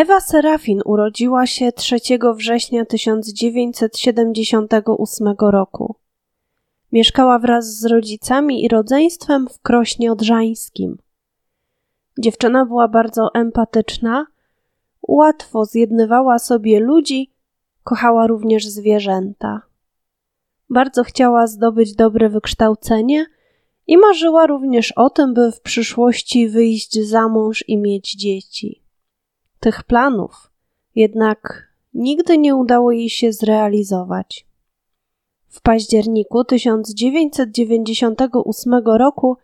Ewa Serafin urodziła się 3 września 1978 roku. Mieszkała wraz z rodzicami i rodzeństwem w Krośnie Odrzańskim. Dziewczyna była bardzo empatyczna, łatwo zjednywała sobie ludzi, kochała również zwierzęta. Bardzo chciała zdobyć dobre wykształcenie i marzyła również o tym, by w przyszłości wyjść za mąż i mieć dzieci. Tych planów jednak nigdy nie udało jej się zrealizować. W październiku 1998 roku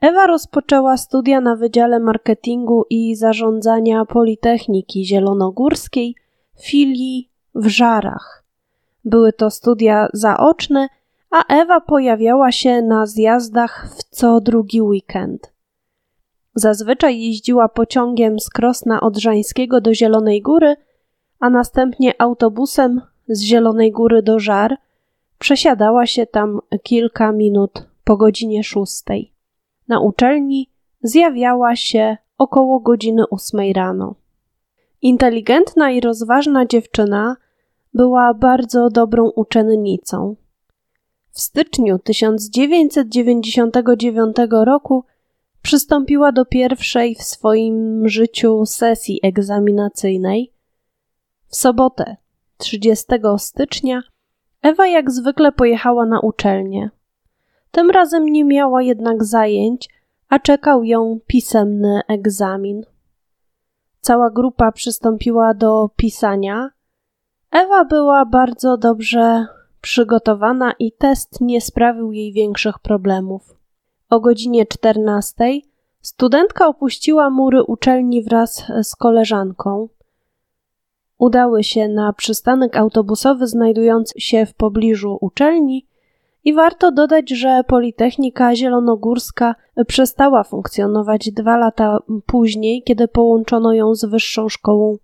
Ewa rozpoczęła studia na Wydziale Marketingu i Zarządzania Politechniki Zielonogórskiej filii w Żarach. Były to studia zaoczne, a Ewa pojawiała się na zjazdach w co drugi weekend. Zazwyczaj jeździła pociągiem z Krosna Odrzańskiego do Zielonej Góry, a następnie autobusem z Zielonej Góry do Żar. Przesiadała się tam kilka minut po godzinie szóstej. Na uczelni zjawiała się około godziny ósmej rano. Inteligentna i rozważna dziewczyna była bardzo dobrą uczennicą. W styczniu 1999 roku przystąpiła do pierwszej w swoim życiu sesji egzaminacyjnej. W sobotę 30 stycznia Ewa jak zwykle pojechała na uczelnię. Tym razem nie miała jednak zajęć, a czekał ją pisemny egzamin. Cała grupa przystąpiła do pisania. Ewa była bardzo dobrze przygotowana i test nie sprawił jej większych problemów. O godzinie 14 studentka opuściła mury uczelni wraz z koleżanką. Udały się na przystanek autobusowy znajdujący się w pobliżu uczelni i warto dodać, że Politechnika Zielonogórska przestała funkcjonować dwa lata później, kiedy połączono ją z Wyższą Szkołą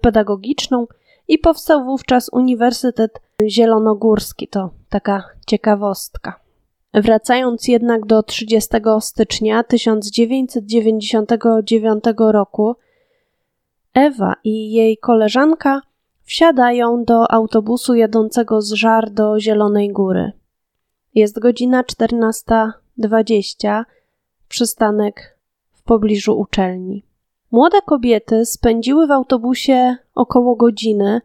Pedagogiczną i powstał wówczas Uniwersytet Zielonogórski. To taka ciekawostka. Wracając jednak do 30 stycznia 1999 roku, Ewa i jej koleżanka wsiadają do autobusu jadącego z Żar do Zielonej Góry. Jest godzina 14.20, przystanek w pobliżu uczelni. Młode kobiety spędziły w autobusie około godziny,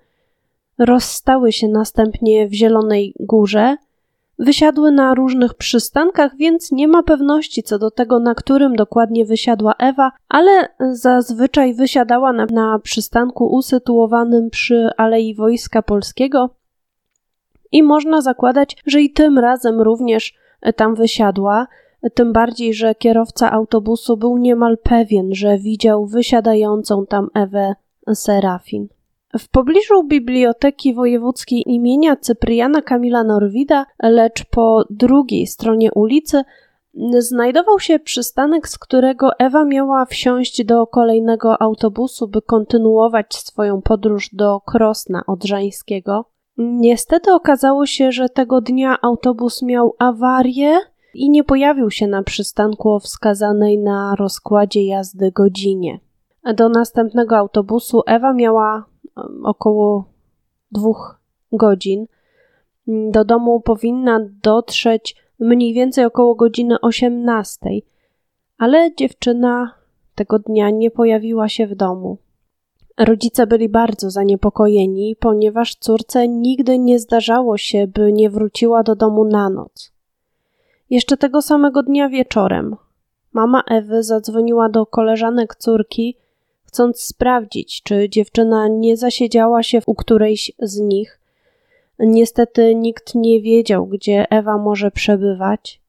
rozstały się następnie w Zielonej Górze, wysiadły na różnych przystankach, więc nie ma pewności co do tego, na którym dokładnie wysiadła Ewa, ale zazwyczaj wysiadała na, na przystanku usytuowanym przy Alei Wojska Polskiego i można zakładać, że i tym razem również tam wysiadła. Tym bardziej, że kierowca autobusu był niemal pewien, że widział wysiadającą tam Ewę Serafin. W pobliżu Biblioteki Wojewódzkiej imienia Cypriana Kamila Norwida, lecz po drugiej stronie ulicy, znajdował się przystanek, z którego Ewa miała wsiąść do kolejnego autobusu, by kontynuować swoją podróż do Krosna Odrzańskiego. Niestety okazało się, że tego dnia autobus miał awarię i nie pojawił się na przystanku o wskazanej na rozkładzie jazdy godzinie. Do następnego autobusu Ewa miała około dwóch godzin. Do domu powinna dotrzeć mniej więcej około godziny 18, ale dziewczyna tego dnia nie pojawiła się w domu. Rodzice byli bardzo zaniepokojeni, ponieważ córce nigdy nie zdarzało się, by nie wróciła do domu na noc. Jeszcze tego samego dnia wieczorem mama Ewy zadzwoniła do koleżanek córki, chcąc sprawdzić, czy dziewczyna nie zasiedziała się u którejś z nich. Niestety nikt nie wiedział, gdzie Ewa może przebywać.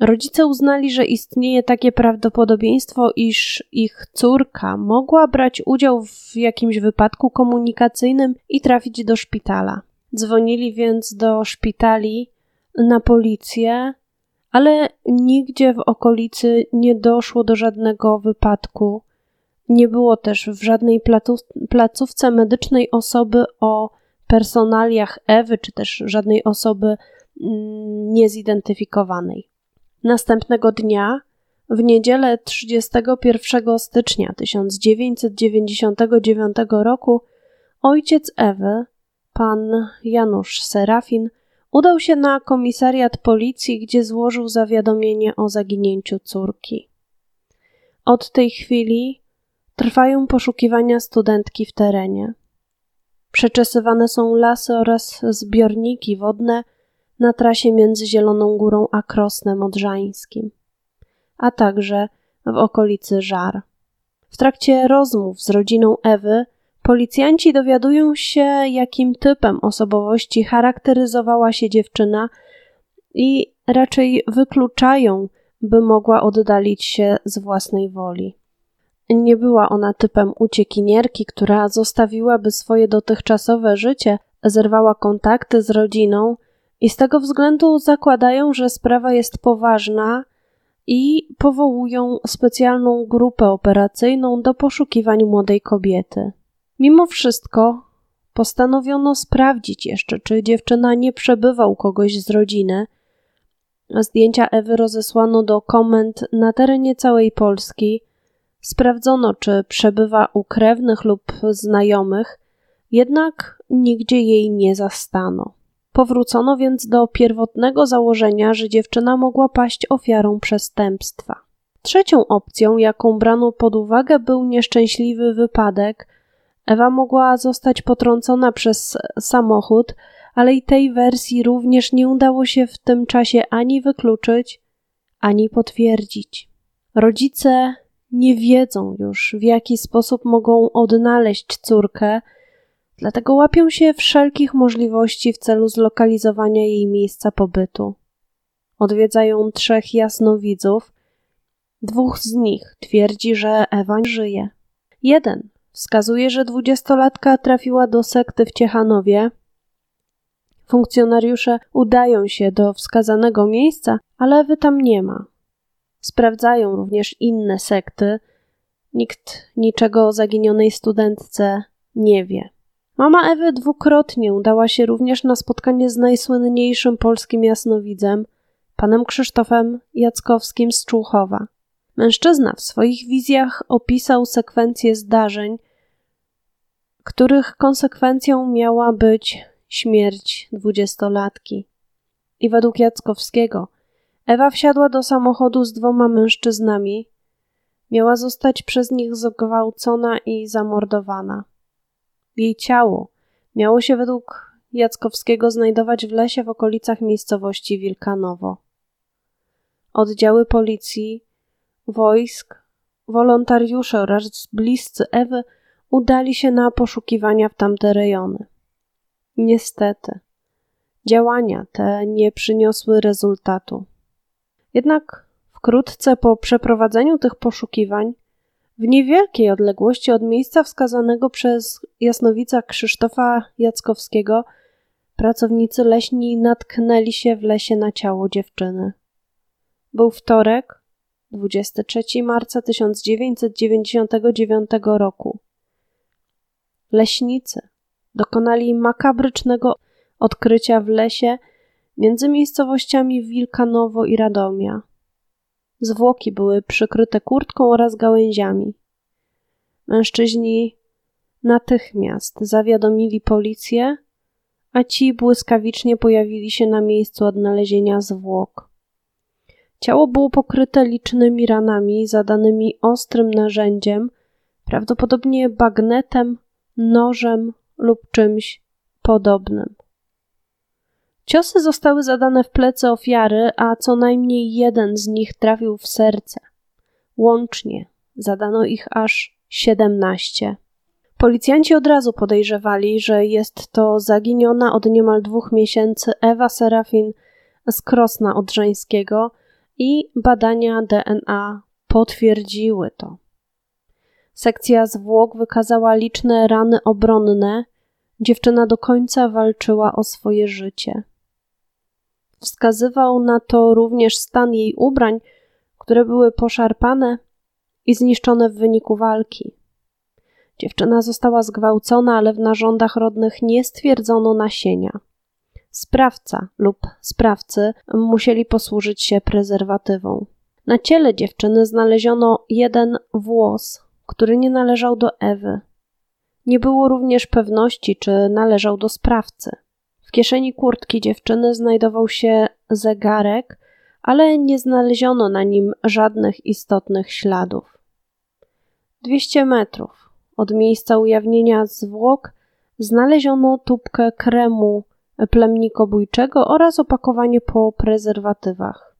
Rodzice uznali, że istnieje takie prawdopodobieństwo, iż ich córka mogła brać udział w jakimś wypadku komunikacyjnym i trafić do szpitala. Dzwonili więc do szpitali na policję, ale nigdzie w okolicy nie doszło do żadnego wypadku. Nie było też w żadnej placówce medycznej osoby o personaliach Ewy, czy też żadnej osoby mm, niezidentyfikowanej. Następnego dnia W niedzielę 31 stycznia 1999 roku ojciec Ewy, pan Janusz Serafin, udał się na komisariat policji, gdzie złożył zawiadomienie o zaginięciu córki. Od tej chwili trwają poszukiwania studentki w terenie. Przeczesywane są lasy oraz zbiorniki wodne na trasie między Zieloną Górą a Krosnem Odrzańskim, a także w okolicy Żar. W trakcie rozmów z rodziną Ewy policjanci dowiadują się, jakim typem osobowości charakteryzowała się dziewczyna i raczej wykluczają, by mogła oddalić się z własnej woli. Nie była ona typem uciekinierki, która zostawiłaby swoje dotychczasowe życie, zerwała kontakty z rodziną i z tego względu zakładają, że sprawa jest poważna i powołują specjalną grupę operacyjną do poszukiwań młodej kobiety. Mimo wszystko postanowiono sprawdzić jeszcze, czy dziewczyna nie przebywa u kogoś z rodziny. Zdjęcia Ewy rozesłano do komend na terenie całej Polski. Sprawdzono, czy przebywa u krewnych lub znajomych, jednak nigdzie jej nie zastano. Powrócono więc do pierwotnego założenia, że dziewczyna mogła paść ofiarą przestępstwa. Trzecią opcją, jaką brano pod uwagę, był nieszczęśliwy wypadek. Ewa mogła zostać potrącona przez samochód, ale i tej wersji również nie udało się w tym czasie ani wykluczyć, ani potwierdzić. Rodzice nie wiedzą już, w jaki sposób mogą odnaleźć córkę, dlatego łapią się wszelkich możliwości w celu zlokalizowania jej miejsca pobytu. Odwiedzają trzech jasnowidzów. Dwóch z nich twierdzi, że Ewa żyje. Jeden wskazuje, że dwudziestolatka trafiła do sekty w Ciechanowie. Funkcjonariusze udają się do wskazanego miejsca, ale Ewy tam nie ma. Sprawdzają również inne sekty. Nikt niczego o zaginionej studentce nie wie. Mama Ewy dwukrotnie udała się również na spotkanie z najsłynniejszym polskim jasnowidzem, panem Krzysztofem Jackowskim z Człuchowa. Mężczyzna w swoich wizjach opisał sekwencję zdarzeń, których konsekwencją miała być śmierć dwudziestolatki. I według Jackowskiego Ewa wsiadła do samochodu z dwoma mężczyznami. Miała zostać przez nich zgwałcona i zamordowana. Jej ciało miało się według Jackowskiego znajdować w lesie w okolicach miejscowości Wilkanowo. Oddziały policji, wojsk, wolontariusze oraz bliscy Ewy udali się na poszukiwania w tamte rejony. Niestety, działania te nie przyniosły rezultatu. Jednak wkrótce po przeprowadzeniu tych poszukiwań w niewielkiej odległości od miejsca wskazanego przez jasnowica Krzysztofa Jackowskiego pracownicy leśni natknęli się w lesie na ciało dziewczyny. Był wtorek, 23 marca 1999 roku. Leśnicy dokonali makabrycznego odkrycia w lesie między miejscowościami Wilkanowo i Radomia. Zwłoki były przykryte kurtką oraz gałęziami. Mężczyźni natychmiast zawiadomili policję, a ci błyskawicznie pojawili się na miejscu odnalezienia zwłok. Ciało było pokryte licznymi ranami zadanymi ostrym narzędziem, prawdopodobnie bagnetem, nożem lub czymś podobnym. Ciosy zostały zadane w plecy ofiary, a co najmniej jeden z nich trafił w serce. Łącznie zadano ich aż siedemnaście. Policjanci od razu podejrzewali, że jest to zaginiona od niemal dwóch miesięcy Ewa Serafin z Krosna Odrzańskiego i badania DNA potwierdziły to. Sekcja zwłok wykazała liczne rany obronne. Dziewczyna do końca walczyła o swoje życie. Wskazywał na to również stan jej ubrań, które były poszarpane i zniszczone w wyniku walki. Dziewczyna została zgwałcona, ale w narządach rodnych nie stwierdzono nasienia. Sprawca lub sprawcy musieli posłużyć się prezerwatywą. Na ciele dziewczyny znaleziono jeden włos, który nie należał do Ewy. Nie było również pewności, czy należał do sprawcy. Kieszeni kurtki dziewczyny znajdował się zegarek, ale nie znaleziono na nim żadnych istotnych śladów. 200 metrów od miejsca ujawnienia zwłok znaleziono tubkę kremu plemnikobójczego oraz opakowanie po prezerwatywach.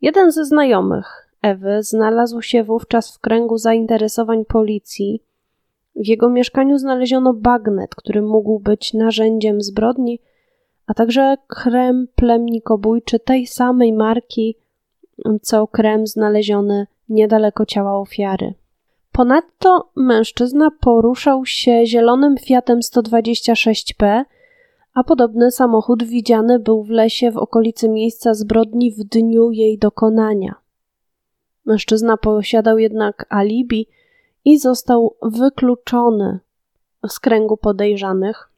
Jeden ze znajomych Ewy znalazł się wówczas w kręgu zainteresowań policji. W jego mieszkaniu znaleziono bagnet, który mógł być narzędziem zbrodni, a także krem plemnikobójczy tej samej marki, co krem znaleziony niedaleko ciała ofiary. Ponadto mężczyzna poruszał się zielonym Fiatem 126P, a podobny samochód widziany był w lesie w okolicy miejsca zbrodni w dniu jej dokonania. Mężczyzna posiadał jednak alibi i został wykluczony z kręgu podejrzanych.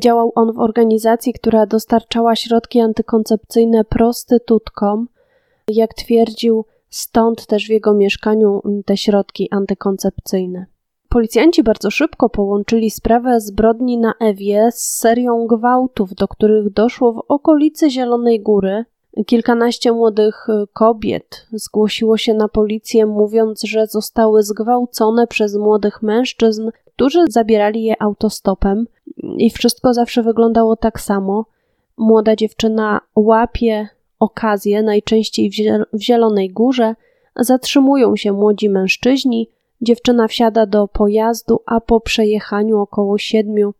Działał on w organizacji, która dostarczała środki antykoncepcyjne prostytutkom. Jak twierdził, stąd też w jego mieszkaniu te środki antykoncepcyjne. Policjanci bardzo szybko połączyli sprawę zbrodni na Ewie z serią gwałtów, do których doszło w okolicy Zielonej Góry. Kilkanaście młodych kobiet zgłosiło się na policję, mówiąc, że zostały zgwałcone przez młodych mężczyzn, którzy zabierali je autostopem, i wszystko zawsze wyglądało tak samo. Młoda dziewczyna łapie okazję, najczęściej w Zielonej Górze, zatrzymują się młodzi mężczyźni, Dziewczyna wsiada do pojazdu, a po przejechaniu około 7-8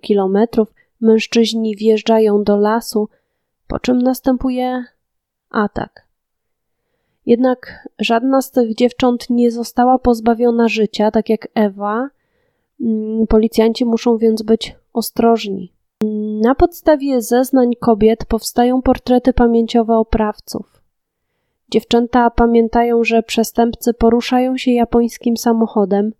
kilometrów mężczyźni wjeżdżają do lasu, po czym następuje atak. Jednak żadna z tych dziewcząt nie została pozbawiona życia, tak jak Ewa. Mm, policjanci muszą więc być ostrożni. Na podstawie zeznań kobiet powstają portrety pamięciowe oprawców. Dziewczęta pamiętają, że przestępcy poruszają się japońskim samochodem.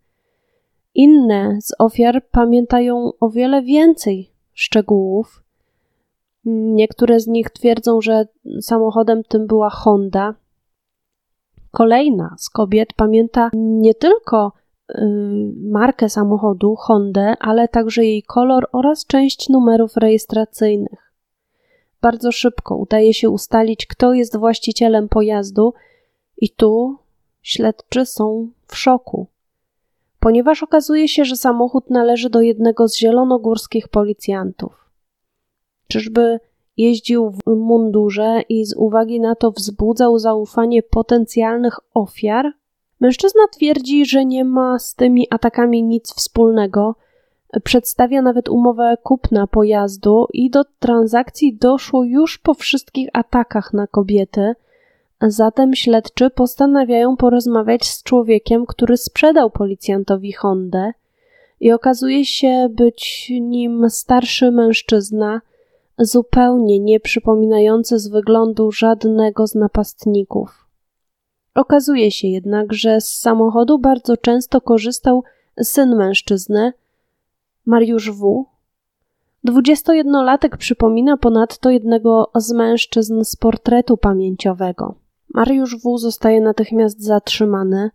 Inne z ofiar pamiętają o wiele więcej szczegółów. Niektóre z nich twierdzą, że samochodem tym była Honda. Kolejna z kobiet pamięta nie tylko y, markę samochodu Hondę, ale także jej kolor oraz część numerów rejestracyjnych. Bardzo szybko udaje się ustalić, kto jest właścicielem pojazdu, i tu śledczy są w szoku, ponieważ okazuje się, że samochód należy do jednego z zielonogórskich policjantów. Czyżby jeździł w mundurze i z uwagi na to wzbudzał zaufanie potencjalnych ofiar? Mężczyzna twierdzi, że nie ma z tymi atakami nic wspólnego, Przedstawia nawet umowę kupna pojazdu i do transakcji doszło już po wszystkich atakach na kobiety. Zatem śledczy postanawiają porozmawiać z człowiekiem, który sprzedał policjantowi Hondę i okazuje się być nim starszy mężczyzna, zupełnie nie przypominający z wyglądu żadnego z napastników. Okazuje się jednak, że z samochodu bardzo często korzystał syn mężczyzny, Mariusz W. 21-latek przypomina ponadto jednego z mężczyzn z portretu pamięciowego. Mariusz W. zostaje natychmiast zatrzymany.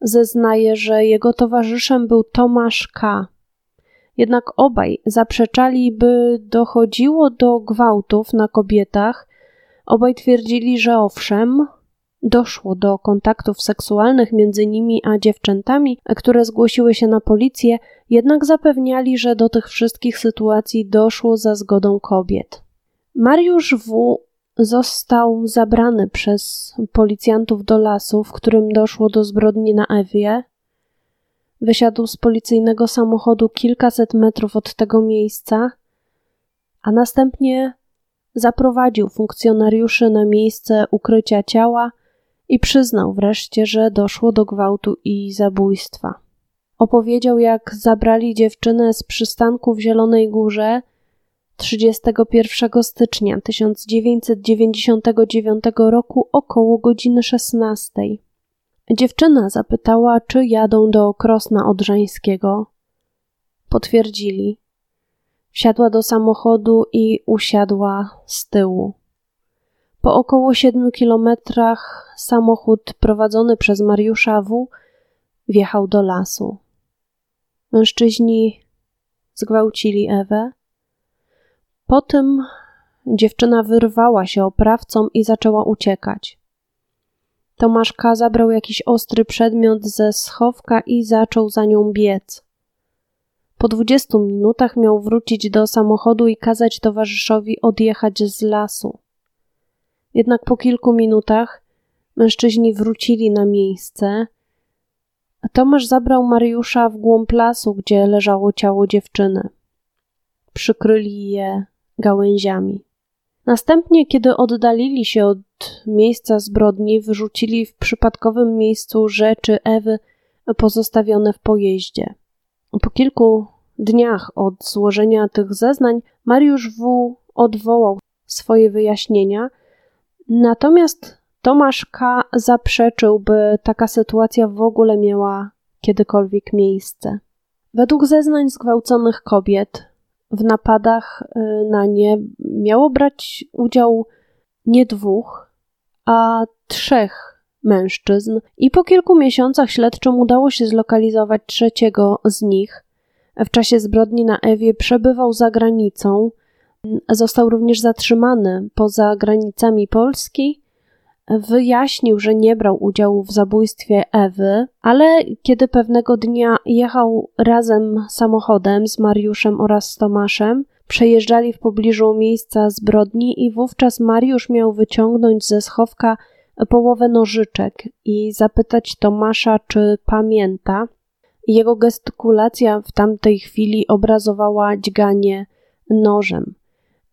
Zeznaje, że jego towarzyszem był Tomasz K. Jednak obaj zaprzeczali, by dochodziło do gwałtów na kobietach. Obaj twierdzili, że owszem, doszło do kontaktów seksualnych między nimi a dziewczętami, które zgłosiły się na policję, jednak zapewniali, że do tych wszystkich sytuacji doszło za zgodą kobiet. Mariusz W. został zabrany przez policjantów do lasu, w którym doszło do zbrodni na Ewie. Wysiadł z policyjnego samochodu kilkaset metrów od tego miejsca, a następnie zaprowadził funkcjonariuszy na miejsce ukrycia ciała i przyznał wreszcie, że doszło do gwałtu i zabójstwa. Opowiedział, jak zabrali dziewczynę z przystanku w Zielonej Górze 31 stycznia 1999 roku około godziny 16. Dziewczyna zapytała, czy jadą do Krosna Odrzańskiego. Potwierdzili. Wsiadła do samochodu i usiadła z tyłu. Po około siedmiu kilometrach samochód prowadzony przez Mariusza W. wjechał do lasu. Mężczyźni zgwałcili Ewę. Po tym dziewczyna wyrwała się oprawcom i zaczęła uciekać. Tomasz K. zabrał jakiś ostry przedmiot ze schowka i zaczął za nią biec. Po dwudziestu minutach miał wrócić do samochodu i kazać towarzyszowi odjechać z lasu. Jednak po kilku minutach mężczyźni wrócili na miejsce. A Tomasz zabrał Mariusza w głąb lasu, gdzie leżało ciało dziewczyny. Przykryli je gałęziami. Następnie, kiedy oddalili się od miejsca zbrodni, wyrzucili w przypadkowym miejscu rzeczy Ewy pozostawione w pojeździe. Po kilku dniach od złożenia tych zeznań Mariusz W. odwołał swoje wyjaśnienia, natomiast Tomasz K. zaprzeczył, by taka sytuacja w ogóle miała kiedykolwiek miejsce. Według zeznań zgwałconych kobiet w napadach y, na nie miało brać udział nie dwóch, a trzech mężczyzn, i po kilku miesiącach śledczym udało się zlokalizować trzeciego z nich. W czasie zbrodni na Ewie przebywał za granicą. Został również zatrzymany poza granicami Polski wyjaśnił, że nie brał udziału w zabójstwie Ewy, ale kiedy pewnego dnia jechał razem samochodem z Mariuszem oraz z Tomaszem, przejeżdżali w pobliżu miejsca zbrodni i wówczas Mariusz miał wyciągnąć ze schowka połowę nożyczek i zapytać Tomasza, czy pamięta. Jego gestykulacja w tamtej chwili obrazowała dźganie nożem.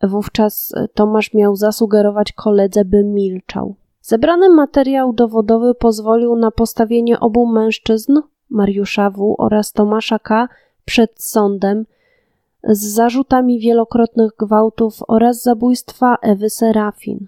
Wówczas Tomasz miał zasugerować koledze, by milczał. Zebrany materiał dowodowy pozwolił na postawienie obu mężczyzn, Mariusza W. oraz Tomasza K., przed sądem z zarzutami wielokrotnych gwałtów oraz zabójstwa Ewy Serafin.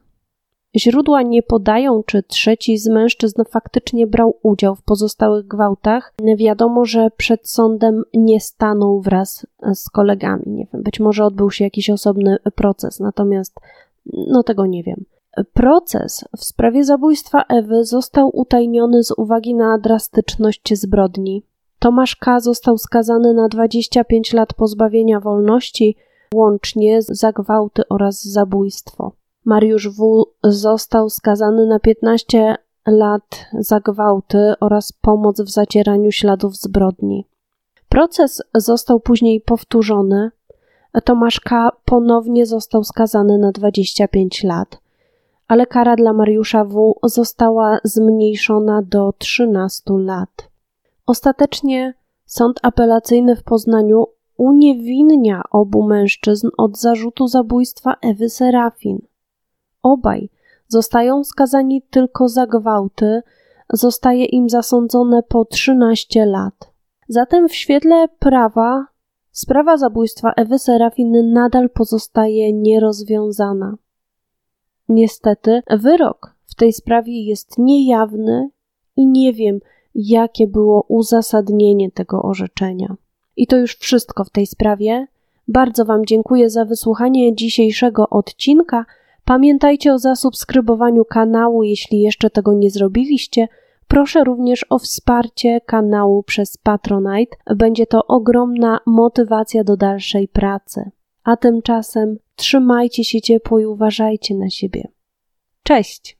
Źródła nie podają, czy trzeci z mężczyzn faktycznie brał udział w pozostałych gwałtach. Wiadomo, że przed sądem nie stanął wraz z kolegami. Nie wiem, być może odbył się jakiś osobny proces, natomiast no tego nie wiem. Proces w sprawie zabójstwa Ewy został utajniony z uwagi na drastyczność zbrodni. Tomasz K. został skazany na 25 lat pozbawienia wolności, łącznie za gwałty oraz zabójstwo. Mariusz W. został skazany na 15 lat za gwałty oraz pomoc w zacieraniu śladów zbrodni. Proces został później powtórzony. Tomasz K. ponownie został skazany na 25 lat ale kara dla Mariusza W. została zmniejszona do 13 lat. Ostatecznie sąd apelacyjny w Poznaniu uniewinnia obu mężczyzn od zarzutu zabójstwa Ewy Serafin. Obaj zostają skazani tylko za gwałty, zostaje im zasądzone po 13 lat. Zatem w świetle prawa sprawa zabójstwa Ewy Serafin nadal pozostaje nierozwiązana. Niestety, wyrok w tej sprawie jest niejawny i nie wiem, jakie było uzasadnienie tego orzeczenia. I to już wszystko w tej sprawie. Bardzo Wam dziękuję za wysłuchanie dzisiejszego odcinka. Pamiętajcie o zasubskrybowaniu kanału, jeśli jeszcze tego nie zrobiliście. Proszę również o wsparcie kanału przez Patronite. Będzie to ogromna motywacja do dalszej pracy. A tymczasem trzymajcie się ciepło i uważajcie na siebie. Cześć!